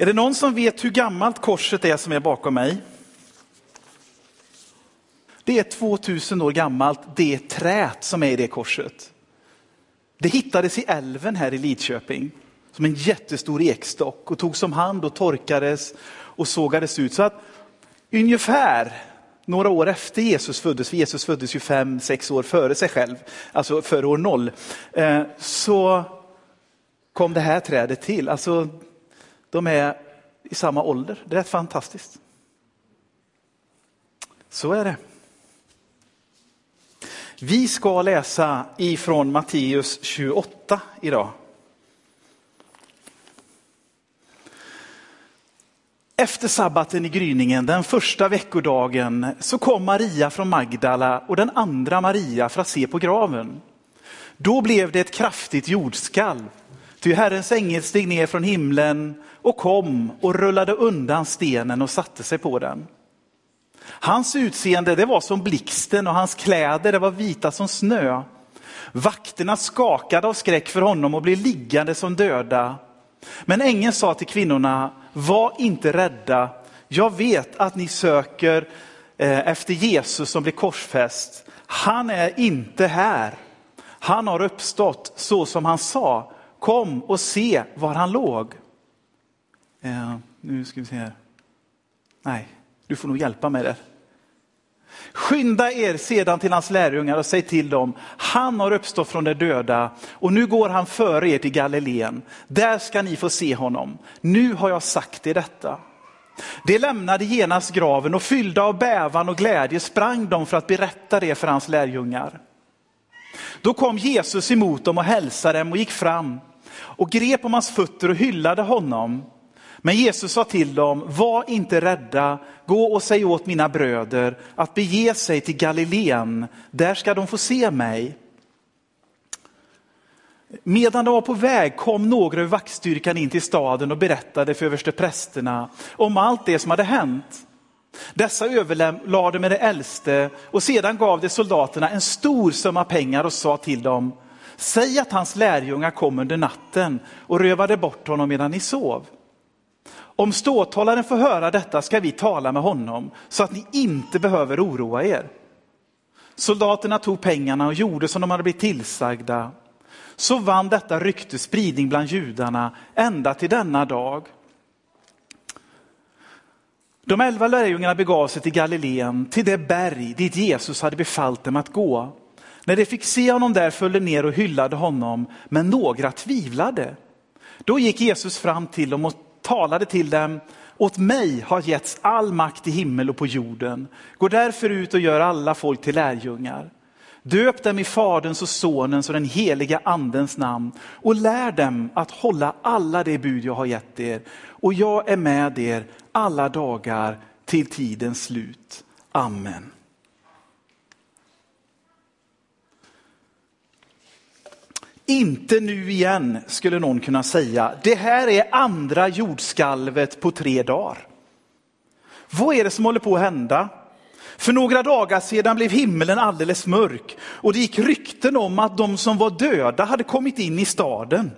Är det någon som vet hur gammalt korset är som är bakom mig? Det är 2000 år gammalt, det trät som är i det korset. Det hittades i älven här i Lidköping som en jättestor ekstock och togs om hand och torkades och sågades ut. Så att ungefär några år efter Jesus föddes, för Jesus föddes ju fem, sex år före sig själv, alltså före år noll, eh, så kom det här trädet till. Alltså, de är i samma ålder. Det är rätt fantastiskt. Så är det. Vi ska läsa ifrån Matteus 28 idag. Efter sabbaten i gryningen, den första veckodagen, så kom Maria från Magdala och den andra Maria för att se på graven. Då blev det ett kraftigt jordskalv, ty Herrens ängel steg ner från himlen och kom och rullade undan stenen och satte sig på den. Hans utseende det var som blixten och hans kläder det var vita som snö. Vakterna skakade av skräck för honom och blev liggande som döda. Men ängeln sa till kvinnorna, var inte rädda. Jag vet att ni söker eh, efter Jesus som blev korsfäst. Han är inte här. Han har uppstått så som han sa. Kom och se var han låg. Eh, nu ska vi se här. Nej, du får nog hjälpa mig där. Skynda er sedan till hans lärjungar och säg till dem, han har uppstått från de döda och nu går han före er till Galileen. Där ska ni få se honom. Nu har jag sagt er detta. De lämnade genast graven och fyllda av bävan och glädje sprang de för att berätta det för hans lärjungar. Då kom Jesus emot dem och hälsade dem och gick fram och grep om hans fötter och hyllade honom. Men Jesus sa till dem, var inte rädda, gå och säg åt mina bröder att bege sig till Galileen, där ska de få se mig. Medan de var på väg kom några ur vaktstyrkan in till staden och berättade för översteprästerna om allt det som hade hänt. Dessa överlade med det äldste och sedan gav de soldaterna en stor summa pengar och sa till dem, säg att hans lärjungar kom under natten och rövade bort honom medan ni sov. Om ståthållaren får höra detta ska vi tala med honom så att ni inte behöver oroa er. Soldaterna tog pengarna och gjorde som de hade blivit tillsagda. Så vann detta rykte spridning bland judarna ända till denna dag. De elva lärjungarna begav sig till Galileen, till det berg dit Jesus hade befallt dem att gå. När de fick se honom där följde ner och hyllade honom, men några tvivlade. Då gick Jesus fram till dem och talade till dem, åt mig har getts all makt i himmel och på jorden. Gå därför ut och gör alla folk till lärjungar. Döp dem i Faderns och Sonens och den heliga Andens namn och lär dem att hålla alla de bud jag har gett er. Och jag är med er alla dagar till tidens slut. Amen. Inte nu igen, skulle någon kunna säga. Det här är andra jordskalvet på tre dagar. Vad är det som håller på att hända? För några dagar sedan blev himlen alldeles mörk och det gick rykten om att de som var döda hade kommit in i staden.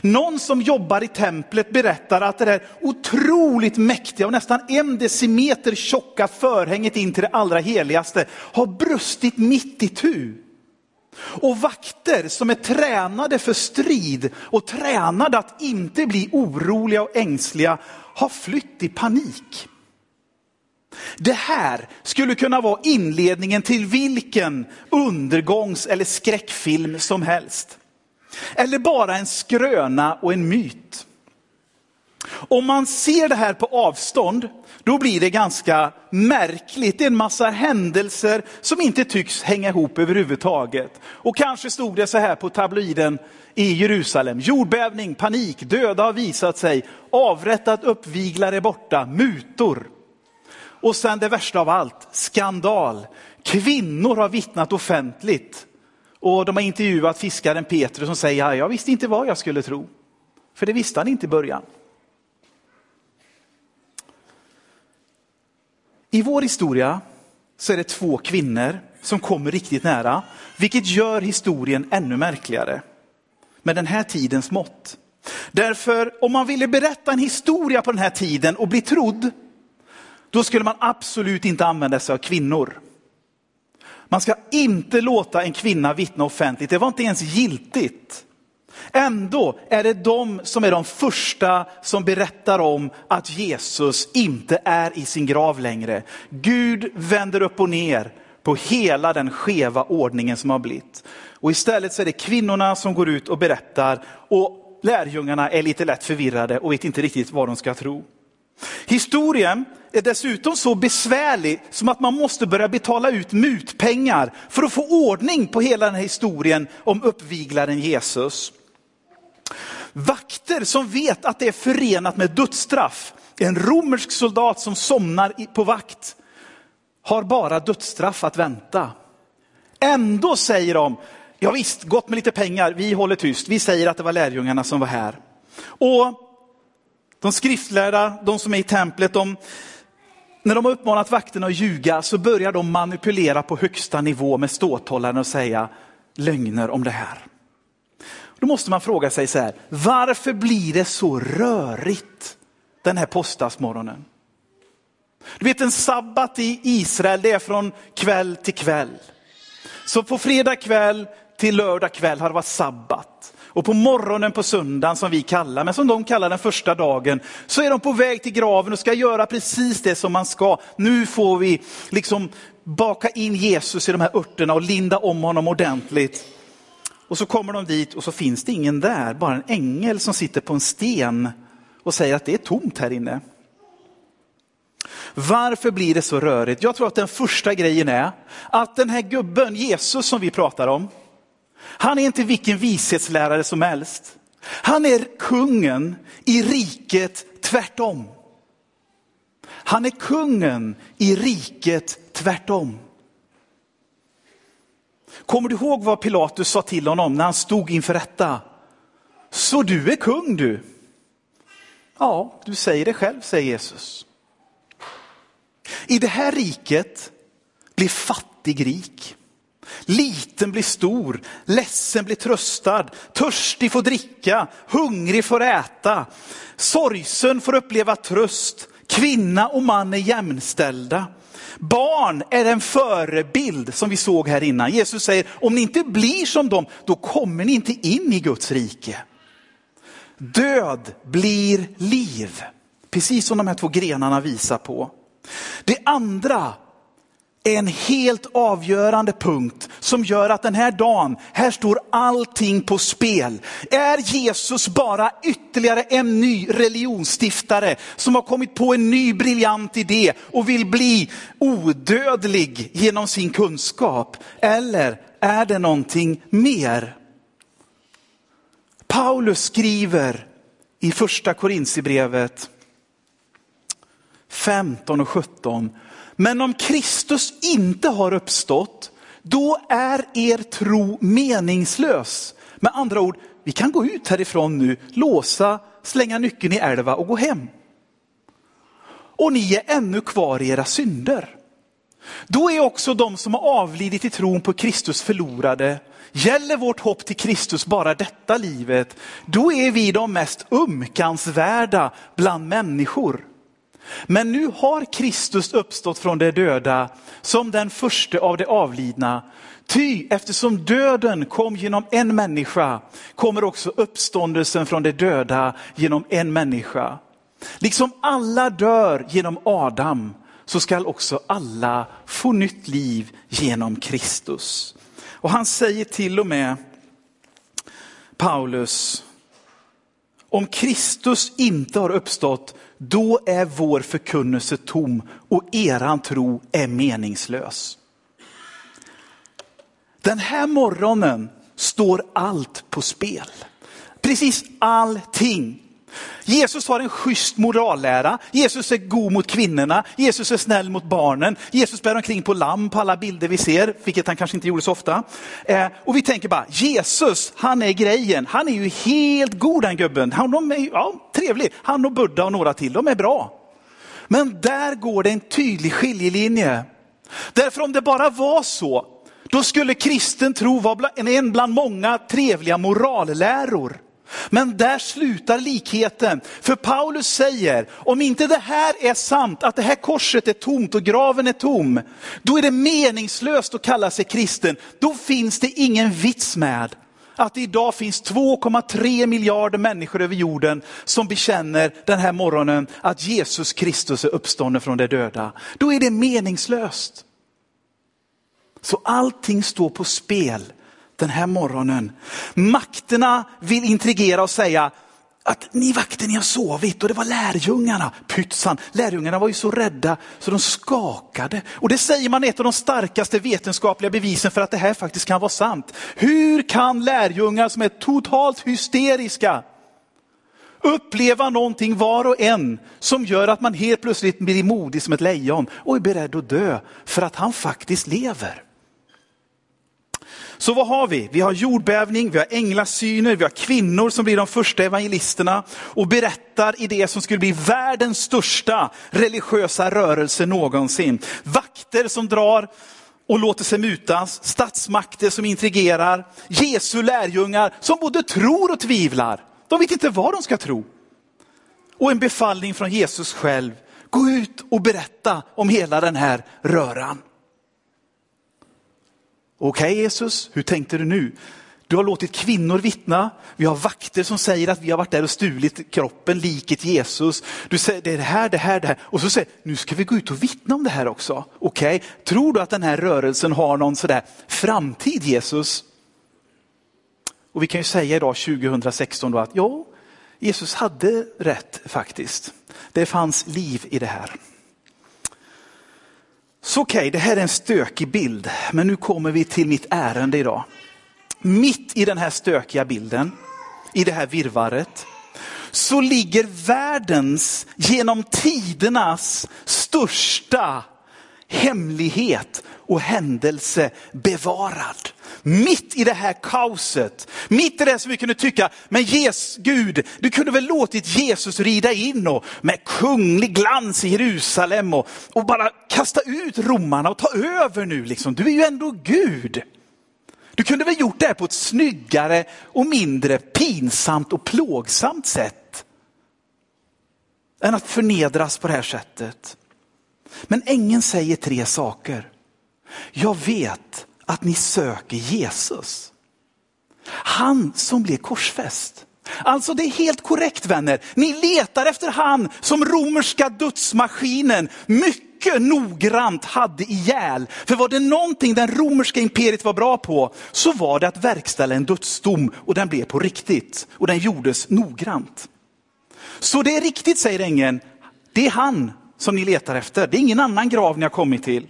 Någon som jobbar i templet berättar att det där otroligt mäktiga och nästan en decimeter tjocka förhänget in till det allra heligaste har brustit mitt i tu. Och vakter som är tränade för strid och tränade att inte bli oroliga och ängsliga har flytt i panik. Det här skulle kunna vara inledningen till vilken undergångs eller skräckfilm som helst. Eller bara en skröna och en myt. Om man ser det här på avstånd, då blir det ganska märkligt. Det är en massa händelser som inte tycks hänga ihop överhuvudtaget. Och kanske stod det så här på tabloiden i Jerusalem. Jordbävning, panik, döda har visat sig, avrättat uppviglare borta, mutor. Och sen det värsta av allt, skandal. Kvinnor har vittnat offentligt. Och de har intervjuat fiskaren Petrus som säger, jag visste inte vad jag skulle tro. För det visste han inte i början. I vår historia så är det två kvinnor som kommer riktigt nära, vilket gör historien ännu märkligare. Med den här tidens mått. Därför om man ville berätta en historia på den här tiden och bli trodd, då skulle man absolut inte använda sig av kvinnor. Man ska inte låta en kvinna vittna offentligt, det var inte ens giltigt. Ändå är det de som är de första som berättar om att Jesus inte är i sin grav längre. Gud vänder upp och ner på hela den skeva ordningen som har blivit. Och istället så är det kvinnorna som går ut och berättar och lärjungarna är lite lätt förvirrade och vet inte riktigt vad de ska tro. Historien är dessutom så besvärlig som att man måste börja betala ut mutpengar för att få ordning på hela den här historien om uppviglaren Jesus. Vakter som vet att det är förenat med dödsstraff. En romersk soldat som somnar på vakt har bara dödsstraff att vänta. Ändå säger de, ja visst, gott med lite pengar, vi håller tyst, vi säger att det var lärjungarna som var här. Och de skriftlärda, de som är i templet, de, när de har uppmanat vakterna att ljuga så börjar de manipulera på högsta nivå med ståthållaren och säga lögner om det här. Då måste man fråga sig så här, varför blir det så rörigt den här påskdagsmorgonen? Du vet en sabbat i Israel, det är från kväll till kväll. Så på fredag kväll till lördag kväll har det varit sabbat. Och på morgonen på söndagen som vi kallar, men som de kallar den första dagen, så är de på väg till graven och ska göra precis det som man ska. Nu får vi liksom baka in Jesus i de här örterna och linda om honom ordentligt. Och så kommer de dit och så finns det ingen där, bara en ängel som sitter på en sten och säger att det är tomt här inne. Varför blir det så rörigt? Jag tror att den första grejen är att den här gubben, Jesus som vi pratar om, han är inte vilken vishetslärare som helst. Han är kungen i riket tvärtom. Han är kungen i riket tvärtom. Kommer du ihåg vad Pilatus sa till honom när han stod inför rätta? Så du är kung du? Ja, du säger det själv, säger Jesus. I det här riket blir fattig rik. Liten blir stor, ledsen blir tröstad, törstig får dricka, hungrig får äta, sorgsen får uppleva tröst, kvinna och man är jämställda. Barn är en förebild som vi såg här innan. Jesus säger, om ni inte blir som dem, då kommer ni inte in i Guds rike. Död blir liv, precis som de här två grenarna visar på. Det andra är en helt avgörande punkt som gör att den här dagen, här står allting på spel. Är Jesus bara ytterligare en ny religionsstiftare som har kommit på en ny briljant idé och vill bli odödlig genom sin kunskap? Eller är det någonting mer? Paulus skriver i första Korintierbrevet 15 och 17 men om Kristus inte har uppstått, då är er tro meningslös. Med andra ord, vi kan gå ut härifrån nu, låsa, slänga nyckeln i älva och gå hem. Och ni är ännu kvar i era synder. Då är också de som har avlidit i tron på Kristus förlorade. Gäller vårt hopp till Kristus bara detta livet, då är vi de mest umkansvärda bland människor. Men nu har Kristus uppstått från de döda som den första av de avlidna. Ty eftersom döden kom genom en människa kommer också uppståndelsen från de döda genom en människa. Liksom alla dör genom Adam så skall också alla få nytt liv genom Kristus. Och han säger till och med, Paulus, om Kristus inte har uppstått, då är vår förkunnelse tom och eran tro är meningslös. Den här morgonen står allt på spel. Precis allting. Jesus har en schysst morallära, Jesus är god mot kvinnorna, Jesus är snäll mot barnen, Jesus bär omkring på lamm på alla bilder vi ser, vilket han kanske inte gjorde så ofta. Eh, och vi tänker bara, Jesus, han är grejen, han är ju helt god den gubben, han är ja, trevlig, han och Buddha och några till, de är bra. Men där går det en tydlig skiljelinje. Därför om det bara var så, då skulle kristen tro vara en bland många trevliga moralläror. Men där slutar likheten. För Paulus säger, om inte det här är sant, att det här korset är tomt och graven är tom, då är det meningslöst att kalla sig kristen. Då finns det ingen vits med att det idag finns 2,3 miljarder människor över jorden som bekänner den här morgonen att Jesus Kristus är uppstånden från de döda. Då är det meningslöst. Så allting står på spel den här morgonen. Makterna vill intrigera och säga att ni vakter, ni har sovit och det var lärjungarna. Pytsan, lärjungarna var ju så rädda så de skakade. Och det säger man är ett av de starkaste vetenskapliga bevisen för att det här faktiskt kan vara sant. Hur kan lärjungar som är totalt hysteriska uppleva någonting var och en som gör att man helt plötsligt blir modig som ett lejon och är beredd att dö för att han faktiskt lever. Så vad har vi? Vi har jordbävning, vi har änglasyner, vi har kvinnor som blir de första evangelisterna och berättar i det som skulle bli världens största religiösa rörelse någonsin. Vakter som drar och låter sig mutas, statsmakter som intrigerar, Jesu lärjungar som både tror och tvivlar. De vet inte vad de ska tro. Och en befallning från Jesus själv, gå ut och berätta om hela den här röran. Okej okay, Jesus, hur tänkte du nu? Du har låtit kvinnor vittna. Vi har vakter som säger att vi har varit där och stulit kroppen, liket Jesus. Du säger det är det här, det här, det här. Och så säger nu ska vi gå ut och vittna om det här också. Okej, okay. tror du att den här rörelsen har någon sådär framtid Jesus? Och vi kan ju säga idag 2016 då att ja, Jesus hade rätt faktiskt. Det fanns liv i det här. Så okej, okay, det här är en stökig bild, men nu kommer vi till mitt ärende idag. Mitt i den här stökiga bilden, i det här virvaret, så ligger världens, genom tidernas största hemlighet och händelse bevarad. Mitt i det här kaoset, mitt i det som vi kunde tycka, men Jesus, Gud, du kunde väl låtit Jesus rida in och med kunglig glans i Jerusalem och, och bara kasta ut romarna och ta över nu liksom. Du är ju ändå Gud. Du kunde väl gjort det här på ett snyggare och mindre pinsamt och plågsamt sätt. Än att förnedras på det här sättet. Men ängeln säger tre saker. Jag vet att ni söker Jesus. Han som blev korsfäst. Alltså det är helt korrekt vänner. Ni letar efter han som romerska dödsmaskinen mycket noggrant hade ihjäl. För var det någonting den romerska imperiet var bra på så var det att verkställa en dödsdom och den blev på riktigt. Och den gjordes noggrant. Så det är riktigt säger ängeln, det är han som ni letar efter. Det är ingen annan grav ni har kommit till.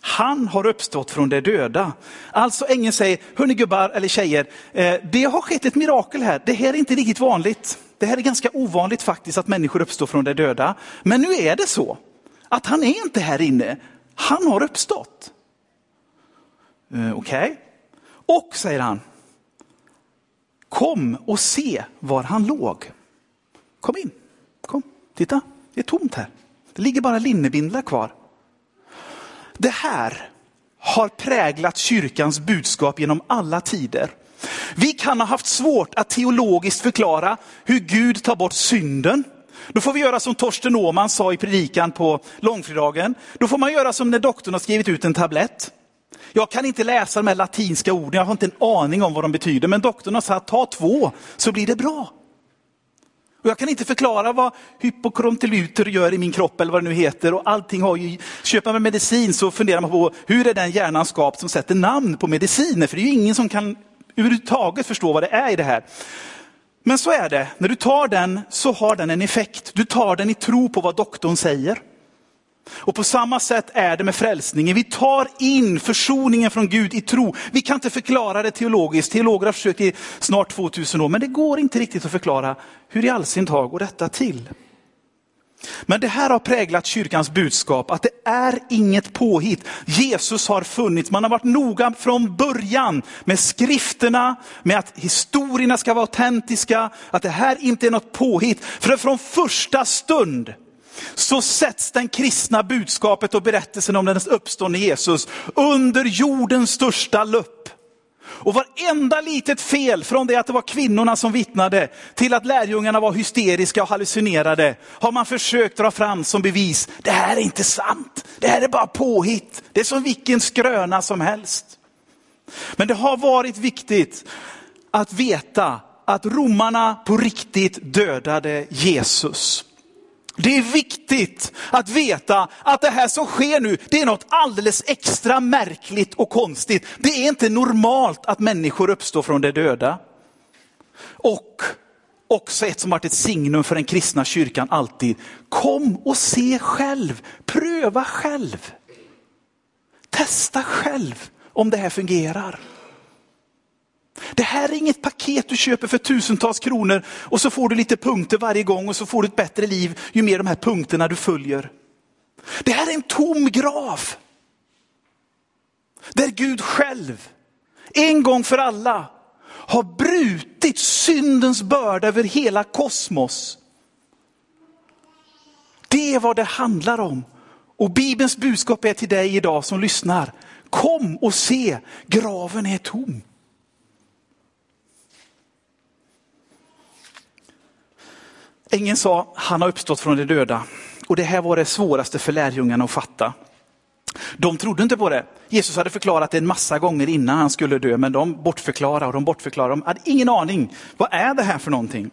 Han har uppstått från de döda. Alltså ängeln säger, hörni gubbar eller tjejer, eh, det har skett ett mirakel här. Det här är inte riktigt vanligt. Det här är ganska ovanligt faktiskt att människor uppstår från de döda. Men nu är det så att han är inte här inne. Han har uppstått. Eh, okej. Okay. Och, säger han, kom och se var han låg. Kom in, kom, titta, det är tomt här. Det ligger bara linnebindlar kvar. Det här har präglat kyrkans budskap genom alla tider. Vi kan ha haft svårt att teologiskt förklara hur Gud tar bort synden. Då får vi göra som Torsten Åman sa i predikan på långfredagen. Då får man göra som när doktorn har skrivit ut en tablett. Jag kan inte läsa de här latinska orden, jag har inte en aning om vad de betyder. Men doktorn har sagt, ta två så blir det bra. Och jag kan inte förklara vad hypokrontiluter gör i min kropp eller vad det nu heter. Och allting har ju, köper man medicin så funderar man på hur är den hjärnan skapt som sätter namn på mediciner? För det är ju ingen som kan överhuvudtaget förstå vad det är i det här. Men så är det, när du tar den så har den en effekt. Du tar den i tro på vad doktorn säger. Och på samma sätt är det med frälsningen. Vi tar in försoningen från Gud i tro. Vi kan inte förklara det teologiskt. Teologer har försökt i snart 2000 år, men det går inte riktigt att förklara hur i all sin dag går detta till. Men det här har präglat kyrkans budskap, att det är inget påhitt. Jesus har funnits, man har varit noga från början med skrifterna, med att historierna ska vara autentiska, att det här inte är något påhitt. För från första stund så sätts den kristna budskapet och berättelsen om den uppståndne Jesus under jordens största lupp. Och varenda litet fel, från det att det var kvinnorna som vittnade till att lärjungarna var hysteriska och hallucinerade, har man försökt dra fram som bevis. Det här är inte sant, det här är bara påhitt. Det är som vilken skröna som helst. Men det har varit viktigt att veta att romarna på riktigt dödade Jesus. Det är viktigt att veta att det här som sker nu, det är något alldeles extra märkligt och konstigt. Det är inte normalt att människor uppstår från de döda. Och också ett som varit ett signum för den kristna kyrkan alltid. Kom och se själv, pröva själv. Testa själv om det här fungerar. Det här är inget paket du köper för tusentals kronor och så får du lite punkter varje gång och så får du ett bättre liv ju mer de här punkterna du följer. Det här är en tom grav. Där Gud själv, en gång för alla, har brutit syndens börda över hela kosmos. Det är vad det handlar om. Och Bibelns budskap är till dig idag som lyssnar. Kom och se, graven är tom. Ängeln sa, han har uppstått från de döda. Och det här var det svåraste för lärjungarna att fatta. De trodde inte på det. Jesus hade förklarat det en massa gånger innan han skulle dö, men de bortförklarade och de bortförklarade. De hade ingen aning. Vad är det här för någonting?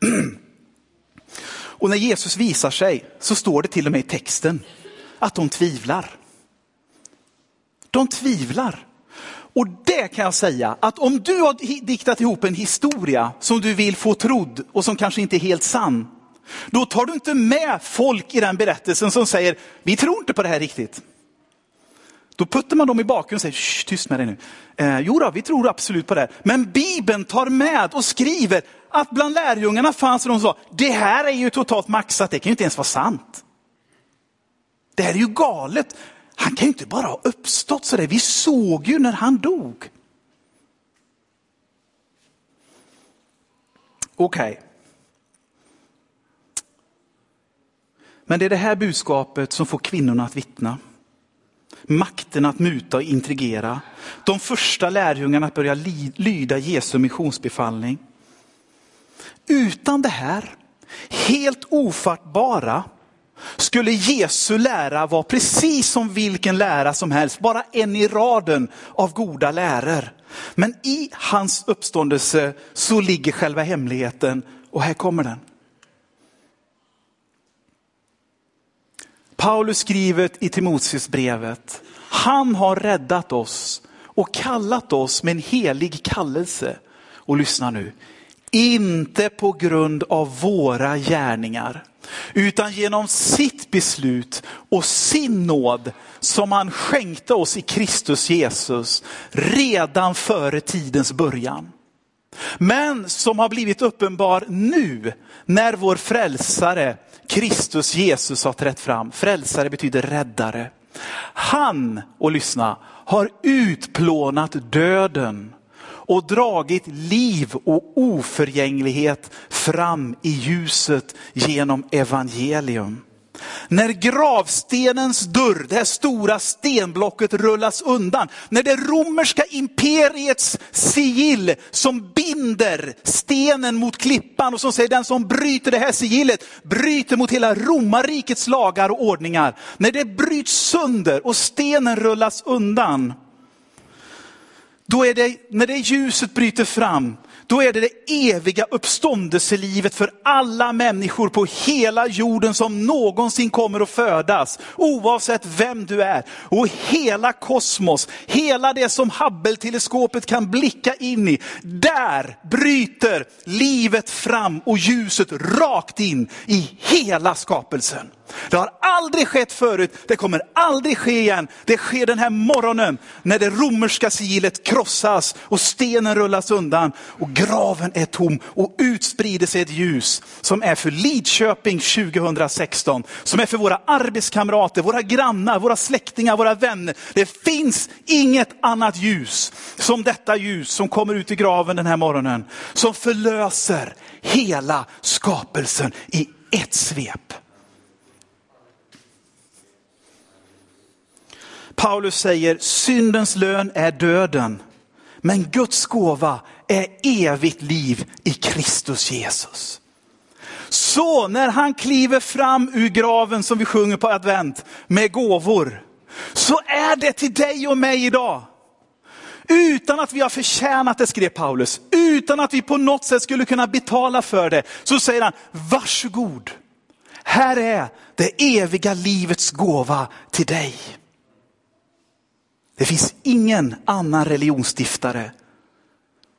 Och när Jesus visar sig så står det till och med i texten att de tvivlar. De tvivlar. Och det kan jag säga, att om du har diktat ihop en historia som du vill få trodd och som kanske inte är helt sann, då tar du inte med folk i den berättelsen som säger, vi tror inte på det här riktigt. Då puttar man dem i bakgrunden och säger, tyst med dig nu. Eh, jo då, vi tror absolut på det. här. Men Bibeln tar med och skriver att bland lärjungarna fanns de som sa, det här är ju totalt maxat, det kan ju inte ens vara sant. Det här är ju galet. Han kan ju inte bara ha uppstått sådär. Vi såg ju när han dog. Okej. Okay. Men det är det här budskapet som får kvinnorna att vittna. Makten att muta och intrigera. De första lärjungarna att börja lyda Jesu missionsbefallning. Utan det här, helt ofattbara, skulle Jesu lära vara precis som vilken lära som helst, bara en i raden av goda läror. Men i hans uppståndelse så ligger själva hemligheten och här kommer den. Paulus skriver i Timoteusbrevet, han har räddat oss och kallat oss med en helig kallelse. Och lyssna nu, inte på grund av våra gärningar utan genom sitt beslut och sin nåd som han skänkte oss i Kristus Jesus redan före tidens början. Men som har blivit uppenbar nu när vår frälsare Kristus Jesus har trätt fram. Frälsare betyder räddare. Han, och lyssna, har utplånat döden och dragit liv och oförgänglighet fram i ljuset genom evangelium. När gravstenens dörr, det här stora stenblocket rullas undan, när det romerska imperiets sigill som binder stenen mot klippan och som säger den som bryter det här sigillet bryter mot hela romarrikets lagar och ordningar. När det bryts sönder och stenen rullas undan, då är det, när det ljuset bryter fram, då är det det eviga uppståndelselivet för alla människor på hela jorden som någonsin kommer att födas. Oavsett vem du är. Och hela kosmos, hela det som Hubble-teleskopet kan blicka in i. Där bryter livet fram och ljuset rakt in i hela skapelsen. Det har aldrig skett förut, det kommer aldrig ske igen. Det sker den här morgonen när det romerska sigillet krossas och stenen rullas undan och graven är tom och utsprider sig ett ljus som är för Lidköping 2016, som är för våra arbetskamrater, våra grannar, våra släktingar, våra vänner. Det finns inget annat ljus som detta ljus som kommer ut i graven den här morgonen, som förlöser hela skapelsen i ett svep. Paulus säger syndens lön är döden. Men Guds gåva är evigt liv i Kristus Jesus. Så när han kliver fram ur graven som vi sjunger på advent med gåvor, så är det till dig och mig idag. Utan att vi har förtjänat det, skrev Paulus. Utan att vi på något sätt skulle kunna betala för det. Så säger han, varsågod. Här är det eviga livets gåva till dig. Det finns ingen annan religionsstiftare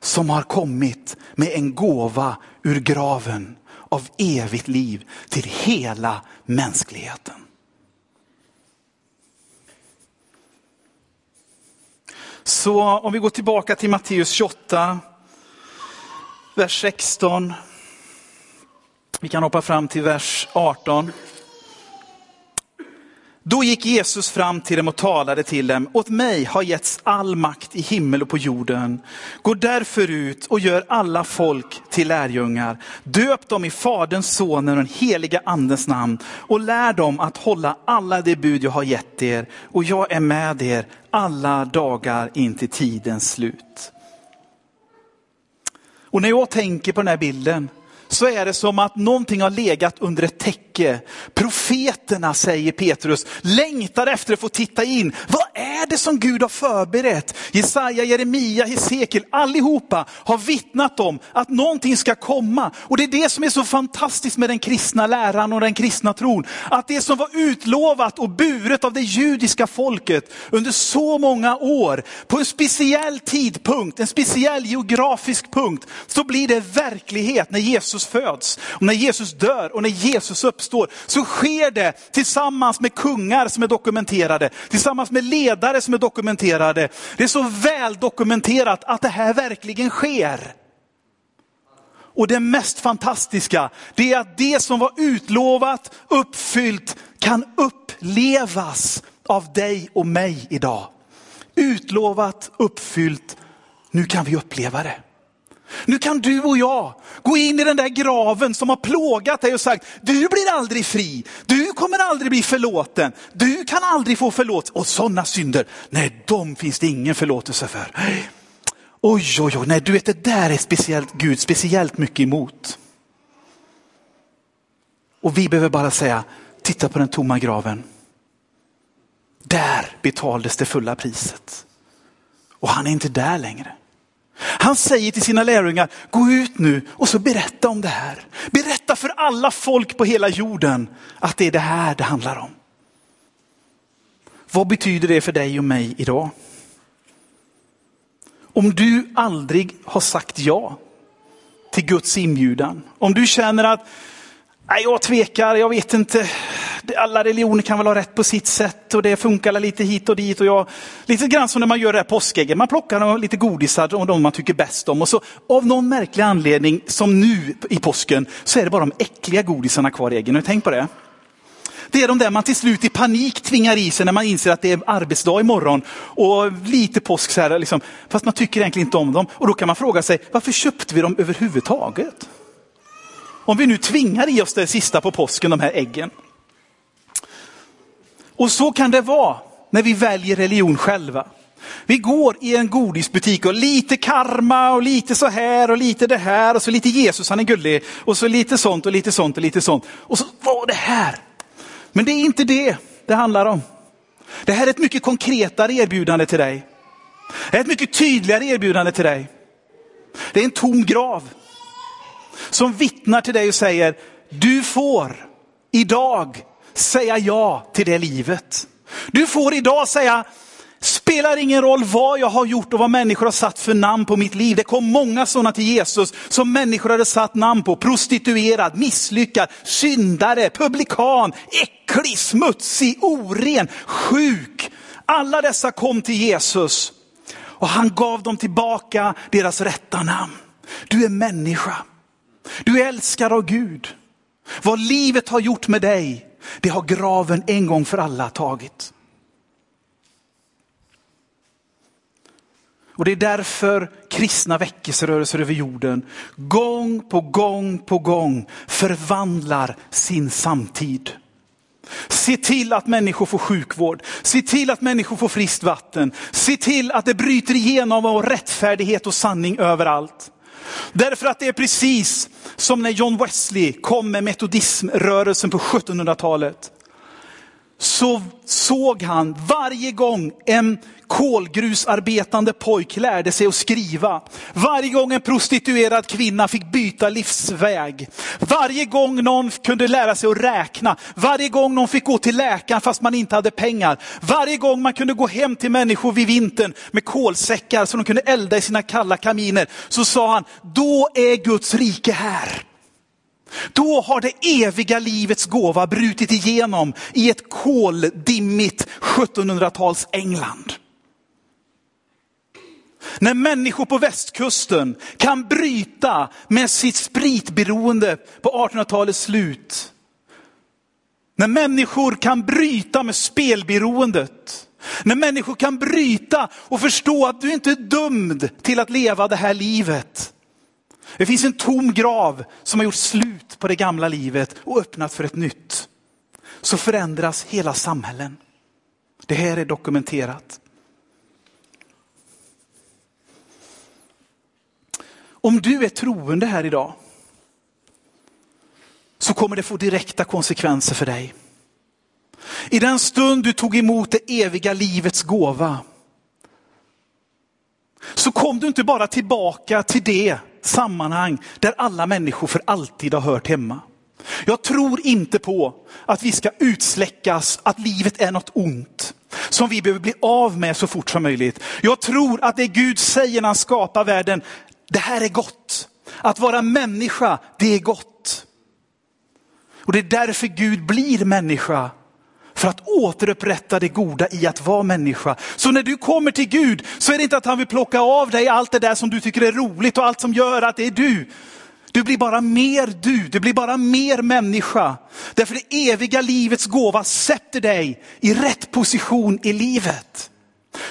som har kommit med en gåva ur graven av evigt liv till hela mänskligheten. Så om vi går tillbaka till Matteus 28, vers 16. Vi kan hoppa fram till vers 18. Då gick Jesus fram till dem och talade till dem. Åt mig har getts all makt i himmel och på jorden. Gå därför ut och gör alla folk till lärjungar. Döp dem i Faderns, Sonens och den heliga Andens namn och lär dem att hålla alla de bud jag har gett er. Och jag är med er alla dagar in till tidens slut. Och när jag tänker på den här bilden så är det som att någonting har legat under ett täcke. Profeterna, säger Petrus, längtar efter att få titta in. Vad är det som Gud har förberett? Jesaja, Jeremia, Hesekiel, allihopa har vittnat om att någonting ska komma. Och det är det som är så fantastiskt med den kristna läran och den kristna tron. Att det som var utlovat och buret av det judiska folket under så många år, på en speciell tidpunkt, en speciell geografisk punkt, så blir det verklighet när Jesus föds. Och när Jesus dör och när Jesus uppstår så sker det tillsammans med kungar som är dokumenterade, tillsammans med ledare som är dokumenterade. Det är så väl dokumenterat att det här verkligen sker. Och det mest fantastiska, det är att det som var utlovat, uppfyllt, kan upplevas av dig och mig idag. Utlovat, uppfyllt, nu kan vi uppleva det. Nu kan du och jag gå in i den där graven som har plågat dig och sagt, du blir aldrig fri, du kommer aldrig bli förlåten, du kan aldrig få förlåtelse. Och sådana synder, nej de finns det ingen förlåtelse för. Oj, oj, oj, nej du vet det där är speciellt Gud speciellt mycket emot. Och vi behöver bara säga, titta på den tomma graven. Där betalades det fulla priset. Och han är inte där längre. Han säger till sina lärjungar, gå ut nu och så berätta om det här. Berätta för alla folk på hela jorden att det är det här det handlar om. Vad betyder det för dig och mig idag? Om du aldrig har sagt ja till Guds inbjudan, om du känner att nej, jag tvekar, jag vet inte, alla religioner kan väl ha rätt på sitt sätt och det funkar lite hit och dit. Och jag, lite grann som när man gör det här påskägget, man plockar lite godisar och de man tycker bäst om. Och så av någon märklig anledning, som nu i påsken, så är det bara de äckliga godisarna kvar i äggen. Har tänk tänkt på det? Det är de där man till slut i panik tvingar i sig när man inser att det är arbetsdag imorgon och lite påsk så här, liksom, fast man tycker egentligen inte om dem. Och då kan man fråga sig, varför köpte vi dem överhuvudtaget? Om vi nu tvingar i oss det sista på påsken, de här äggen. Och så kan det vara när vi väljer religion själva. Vi går i en godisbutik och lite karma och lite så här och lite det här och så lite Jesus, han är gullig. Och så lite sånt och lite sånt och lite sånt. Och så var det här. Men det är inte det det handlar om. Det här är ett mycket konkretare erbjudande till dig. Det är ett mycket tydligare erbjudande till dig. Det är en tom grav. Som vittnar till dig och säger, du får idag säga ja till det livet. Du får idag säga, spelar ingen roll vad jag har gjort och vad människor har satt för namn på mitt liv. Det kom många sådana till Jesus som människor hade satt namn på. Prostituerad, misslyckad, syndare, publikan, äcklig, smutsig, oren, sjuk. Alla dessa kom till Jesus och han gav dem tillbaka deras rätta namn. Du är människa. Du är älskad av Gud. Vad livet har gjort med dig, det har graven en gång för alla tagit. Och det är därför kristna väckelserörelser över jorden gång på gång på gång förvandlar sin samtid. Se till att människor får sjukvård. Se till att människor får friskt vatten. Se till att det bryter igenom av rättfärdighet och sanning överallt. Därför att det är precis som när John Wesley kom med metodismrörelsen på 1700-talet. Så såg han varje gång en kolgrusarbetande pojk lärde sig att skriva. Varje gång en prostituerad kvinna fick byta livsväg. Varje gång någon kunde lära sig att räkna. Varje gång någon fick gå till läkaren fast man inte hade pengar. Varje gång man kunde gå hem till människor vid vintern med kolsäckar så de kunde elda i sina kalla kaminer. Så sa han, då är Guds rike här. Då har det eviga livets gåva brutit igenom i ett koldimmigt 1700-tals England. När människor på västkusten kan bryta med sitt spritberoende på 1800-talets slut. När människor kan bryta med spelberoendet. När människor kan bryta och förstå att du inte är dömd till att leva det här livet. Det finns en tom grav som har gjort slut på det gamla livet och öppnat för ett nytt. Så förändras hela samhällen. Det här är dokumenterat. Om du är troende här idag så kommer det få direkta konsekvenser för dig. I den stund du tog emot det eviga livets gåva så kom du inte bara tillbaka till det sammanhang där alla människor för alltid har hört hemma. Jag tror inte på att vi ska utsläckas, att livet är något ont som vi behöver bli av med så fort som möjligt. Jag tror att det Gud säger när han skapar världen, det här är gott. Att vara människa, det är gott. Och det är därför Gud blir människa. För att återupprätta det goda i att vara människa. Så när du kommer till Gud så är det inte att han vill plocka av dig allt det där som du tycker är roligt och allt som gör att det är du. Du blir bara mer du, du blir bara mer människa. Därför det eviga livets gåva sätter dig i rätt position i livet.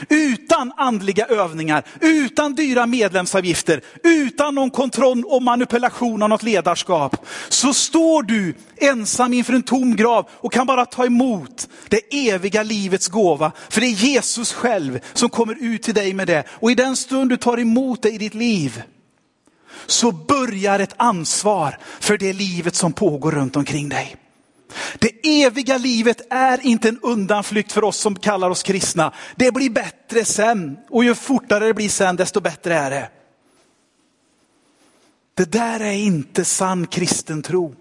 Utan andliga övningar, utan dyra medlemsavgifter, utan någon kontroll och manipulation av något ledarskap. Så står du ensam inför en tom grav och kan bara ta emot det eviga livets gåva. För det är Jesus själv som kommer ut till dig med det. Och i den stund du tar emot det i ditt liv, så börjar ett ansvar för det livet som pågår runt omkring dig. Det eviga livet är inte en undanflykt för oss som kallar oss kristna. Det blir bättre sen och ju fortare det blir sen desto bättre är det. Det där är inte sann kristen tro.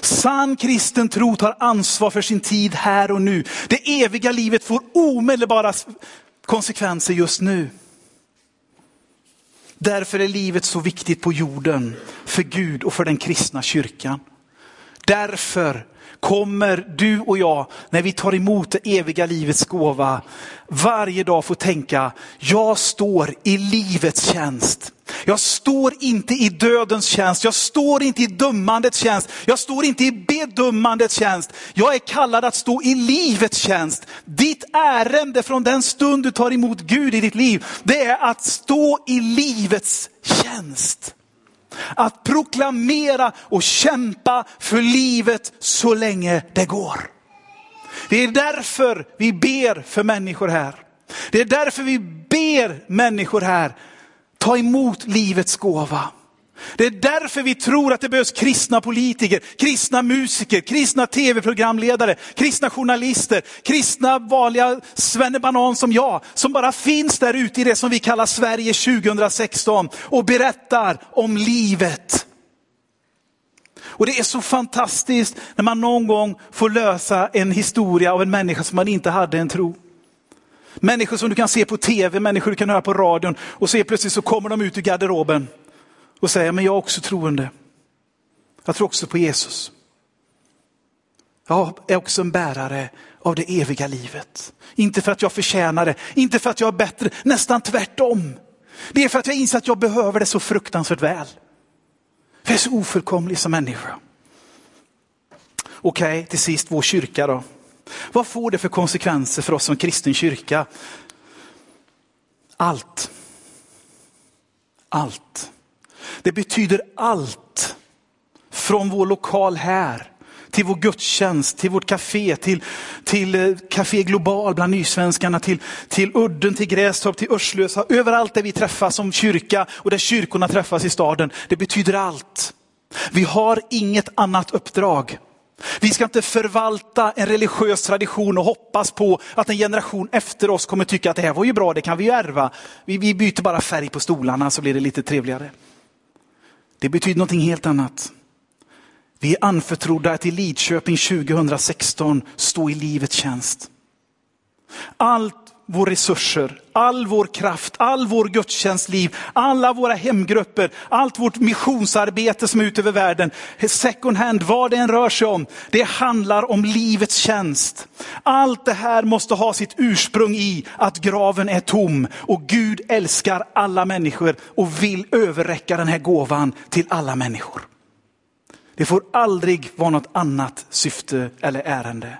Sann kristen tro tar ansvar för sin tid här och nu. Det eviga livet får omedelbara konsekvenser just nu. Därför är livet så viktigt på jorden för Gud och för den kristna kyrkan. Därför kommer du och jag, när vi tar emot det eviga livets gåva, varje dag få tänka, jag står i livets tjänst. Jag står inte i dödens tjänst, jag står inte i dömandets tjänst, jag står inte i bedömandets tjänst. Jag är kallad att stå i livets tjänst. Ditt ärende från den stund du tar emot Gud i ditt liv, det är att stå i livets tjänst. Att proklamera och kämpa för livet så länge det går. Det är därför vi ber för människor här. Det är därför vi ber människor här ta emot livets gåva. Det är därför vi tror att det behövs kristna politiker, kristna musiker, kristna tv-programledare, kristna journalister, kristna vanliga svennebanan som jag, som bara finns där ute i det som vi kallar Sverige 2016 och berättar om livet. Och det är så fantastiskt när man någon gång får lösa en historia av en människa som man inte hade en tro. Människor som du kan se på tv, människor du kan höra på radion och så plötsligt så kommer de ut ur garderoben och säga, men jag är också troende. Jag tror också på Jesus. Jag är också en bärare av det eviga livet. Inte för att jag förtjänar det, inte för att jag är bättre, nästan tvärtom. Det är för att jag inser att jag behöver det så fruktansvärt väl. För jag är så ofullkomlig som människa. Okej, okay, till sist vår kyrka då. Vad får det för konsekvenser för oss som kristen kyrka? Allt. Allt. Det betyder allt. Från vår lokal här till vår gudstjänst, till vårt café, till, till eh, Café Global bland nysvenskarna, till, till Udden, till Grästorp, till Örslösa. Överallt där vi träffas som kyrka och där kyrkorna träffas i staden. Det betyder allt. Vi har inget annat uppdrag. Vi ska inte förvalta en religiös tradition och hoppas på att en generation efter oss kommer tycka att det här var ju bra, det kan vi ju ärva. Vi, vi byter bara färg på stolarna så blir det lite trevligare. Det betyder någonting helt annat. Vi är anförtrodda att i Lidköping 2016 stå i livets tjänst. Allt våra resurser, all vår kraft, all vår gudstjänstliv, alla våra hemgrupper, allt vårt missionsarbete som är ute över världen, second hand, vad det än rör sig om, det handlar om livets tjänst. Allt det här måste ha sitt ursprung i att graven är tom och Gud älskar alla människor och vill överräcka den här gåvan till alla människor. Det får aldrig vara något annat syfte eller ärende.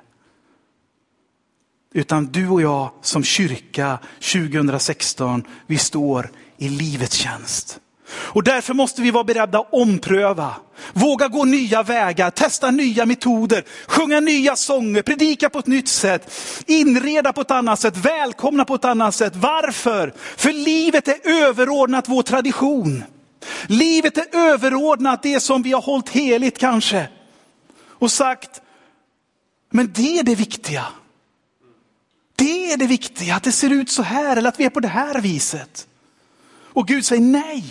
Utan du och jag som kyrka 2016, vi står i livets tjänst. Och därför måste vi vara beredda att ompröva, våga gå nya vägar, testa nya metoder, sjunga nya sånger, predika på ett nytt sätt, inreda på ett annat sätt, välkomna på ett annat sätt. Varför? För livet är överordnat vår tradition. Livet är överordnat det som vi har hållit heligt kanske. Och sagt, men det är det viktiga. Det är det viktiga, att det ser ut så här eller att vi är på det här viset. Och Gud säger nej.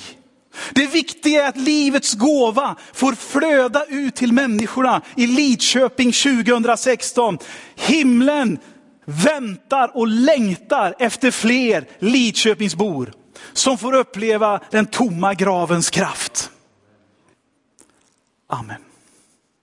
Det viktiga är att livets gåva får flöda ut till människorna i Lidköping 2016. Himlen väntar och längtar efter fler Lidköpingsbor som får uppleva den tomma gravens kraft. Amen.